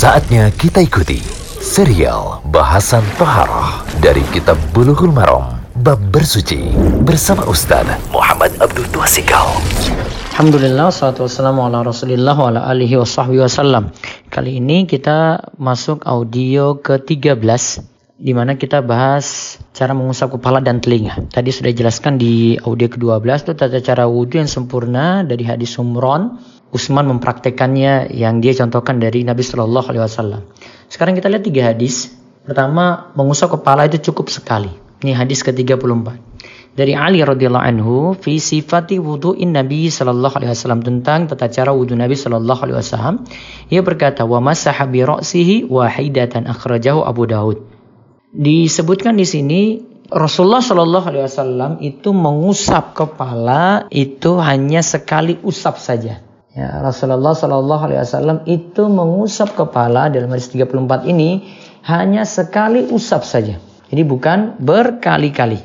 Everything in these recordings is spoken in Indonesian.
Saatnya kita ikuti serial bahasan Toharoh dari Kitab Bulughul Maram Bab Bersuci bersama Ustaz Muhammad Abdul Tuasikal. Alhamdulillah, salatu wassalamu ala rasulillah wa ala alihi wa wasallam. Kali ini kita masuk audio ke-13 di mana kita bahas cara mengusap kepala dan telinga. Tadi sudah jelaskan di audio ke-12 itu tata cara wudhu yang sempurna dari hadis Umron Utsman mempraktekannya yang dia contohkan dari Nabi Shallallahu Alaihi Wasallam. Sekarang kita lihat tiga hadis. Pertama, mengusap kepala itu cukup sekali. Ini hadis ke-34. Dari Ali radhiyallahu anhu fi sifati wudu'in Nabi sallallahu alaihi wasallam tentang tata cara wudu Nabi sallallahu alaihi wasallam. Ia berkata, "Wa masaha bi ra'sihi wahidatan akhrajahu Abu Daud." Disebutkan di sini Rasulullah Shallallahu Alaihi Wasallam itu mengusap kepala itu hanya sekali usap saja. Ya, Rasulullah Shallallahu Alaihi Wasallam itu mengusap kepala dalam hadis 34 ini hanya sekali usap saja. Jadi bukan berkali-kali.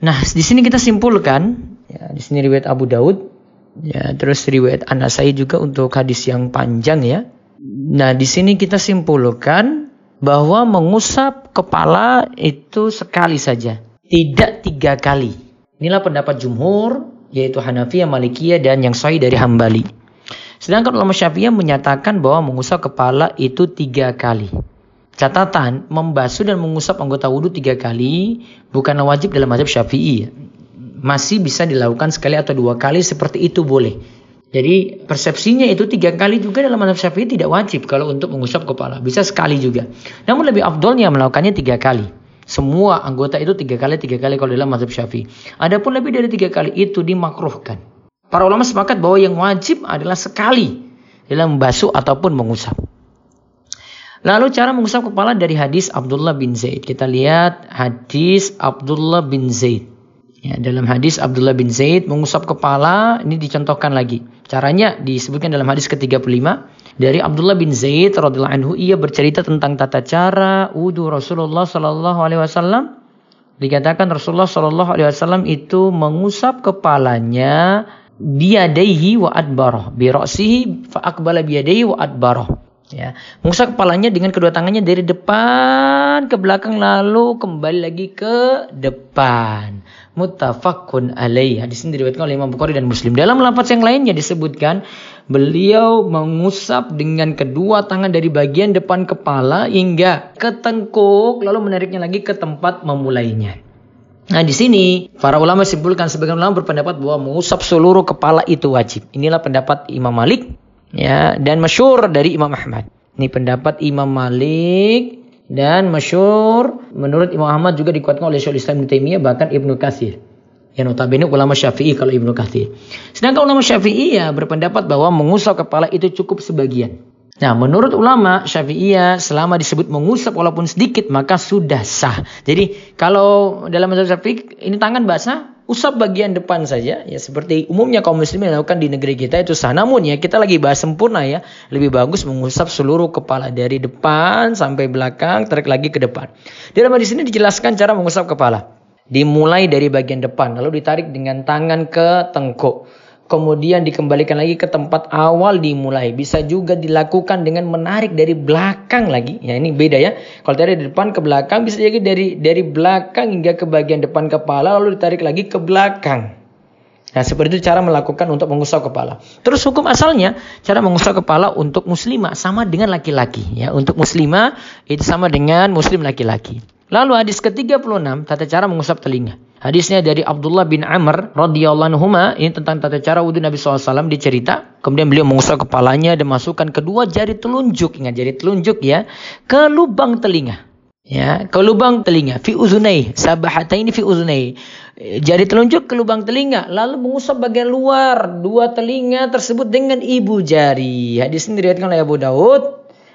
Nah, di sini kita simpulkan, ya, di sini riwayat Abu Daud, ya, terus riwayat Anasai juga untuk hadis yang panjang ya. Nah, di sini kita simpulkan bahwa mengusap kepala itu sekali saja, tidak tiga kali. Inilah pendapat jumhur, yaitu Hanafi, Malikiyah, dan yang sahih dari Hambali. Sedangkan ulama Syafi'iyah menyatakan bahwa mengusap kepala itu tiga kali. Catatan, membasuh dan mengusap anggota wudhu tiga kali bukanlah wajib dalam mazhab Syafi'i. Masih bisa dilakukan sekali atau dua kali seperti itu boleh. Jadi persepsinya itu tiga kali juga dalam mazhab Syafi'i tidak wajib kalau untuk mengusap kepala. Bisa sekali juga. Namun lebih afdolnya melakukannya tiga kali. Semua anggota itu tiga kali, tiga kali kalau dalam mazhab Syafi'i. Adapun lebih dari tiga kali itu dimakruhkan. Para ulama sepakat bahwa yang wajib adalah sekali dalam membasuh ataupun mengusap. Lalu cara mengusap kepala dari hadis Abdullah bin Zaid. Kita lihat hadis Abdullah bin Zaid. Ya, dalam hadis Abdullah bin Zaid mengusap kepala ini dicontohkan lagi. Caranya disebutkan dalam hadis ke-35 dari Abdullah bin Zaid radhiyallahu anhu ia bercerita tentang tata cara wudu Rasulullah sallallahu alaihi wasallam. Dikatakan Rasulullah sallallahu alaihi wasallam itu mengusap kepalanya biyadaihi wa adbarah bi ra'sihi fa aqbala biyadaihi wa adbarah ya. Mengusap kepalanya dengan kedua tangannya dari depan ke belakang lalu kembali lagi ke depan. Muttafaqun alaih. Hadis ini diriwayatkan oleh Imam Bukhari dan Muslim. Dalam lafaz yang lainnya disebutkan beliau mengusap dengan kedua tangan dari bagian depan kepala hingga ke tengkuk lalu menariknya lagi ke tempat memulainya Nah di sini para ulama simpulkan sebagian ulama berpendapat bahwa mengusap seluruh kepala itu wajib. Inilah pendapat Imam Malik ya dan masyur dari Imam Ahmad. Ini pendapat Imam Malik dan masyur menurut Imam Ahmad juga dikuatkan oleh Syaikhul Islam Ibnu Taimiyah bahkan Ibnu Katsir. Ya notabene ulama Syafi'i kalau Ibnu Katsir. Sedangkan ulama Syafi'i ya berpendapat bahwa mengusap kepala itu cukup sebagian. Nah, menurut ulama Syafi'iyah selama disebut mengusap walaupun sedikit maka sudah sah. Jadi, kalau dalam mazhab Syafi'i ini tangan basah, usap bagian depan saja ya seperti umumnya kaum muslimin lakukan di negeri kita itu sah. Namun ya kita lagi bahas sempurna ya, lebih bagus mengusap seluruh kepala dari depan sampai belakang, tarik lagi ke depan. Dalam hadis ini dijelaskan cara mengusap kepala. Dimulai dari bagian depan lalu ditarik dengan tangan ke tengkuk kemudian dikembalikan lagi ke tempat awal dimulai. Bisa juga dilakukan dengan menarik dari belakang lagi. Ya ini beda ya. Kalau dari depan ke belakang bisa jadi dari dari belakang hingga ke bagian depan kepala lalu ditarik lagi ke belakang. Nah, seperti itu cara melakukan untuk mengusap kepala. Terus hukum asalnya cara mengusap kepala untuk muslimah sama dengan laki-laki ya. Untuk muslimah itu sama dengan muslim laki-laki. Lalu hadis ke-36 tata cara mengusap telinga. Hadisnya dari Abdullah bin Amr radhiyallahu anhu ini tentang tata cara wudhu Nabi SAW dicerita. Kemudian beliau mengusap kepalanya dan masukkan kedua jari telunjuk, ingat jari telunjuk ya, ke lubang telinga. Ya, ke lubang telinga. Fi uzunai, ini fi uzunai. Jari telunjuk ke lubang telinga, lalu mengusap bagian luar dua telinga tersebut dengan ibu jari. Hadis ini diriwayatkan oleh Abu Daud,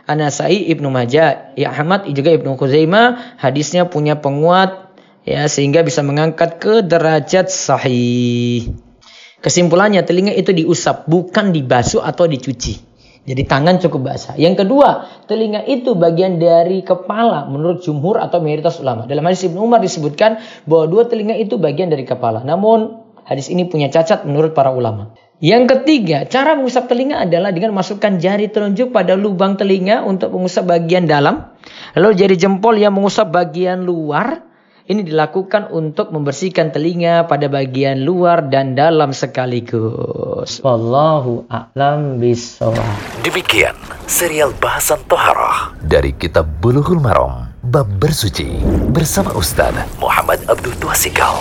Anasai Ibnu Majah, ya Ahmad juga Ibnu Khuzaimah. Hadisnya punya penguat ya sehingga bisa mengangkat ke derajat sahih. Kesimpulannya telinga itu diusap bukan dibasuh atau dicuci. Jadi tangan cukup basah. Yang kedua, telinga itu bagian dari kepala menurut jumhur atau mayoritas ulama. Dalam hadis Ibnu Umar disebutkan bahwa dua telinga itu bagian dari kepala. Namun hadis ini punya cacat menurut para ulama. Yang ketiga, cara mengusap telinga adalah dengan masukkan jari telunjuk pada lubang telinga untuk mengusap bagian dalam. Lalu jari jempol yang mengusap bagian luar. Ini dilakukan untuk membersihkan telinga pada bagian luar dan dalam sekaligus. Wallahu a'lam bishawab. Demikian serial bahasan Toharoh dari kitab Bulughul Maram Bab Bersuci bersama Ustaz Muhammad Abdul Tuasikal.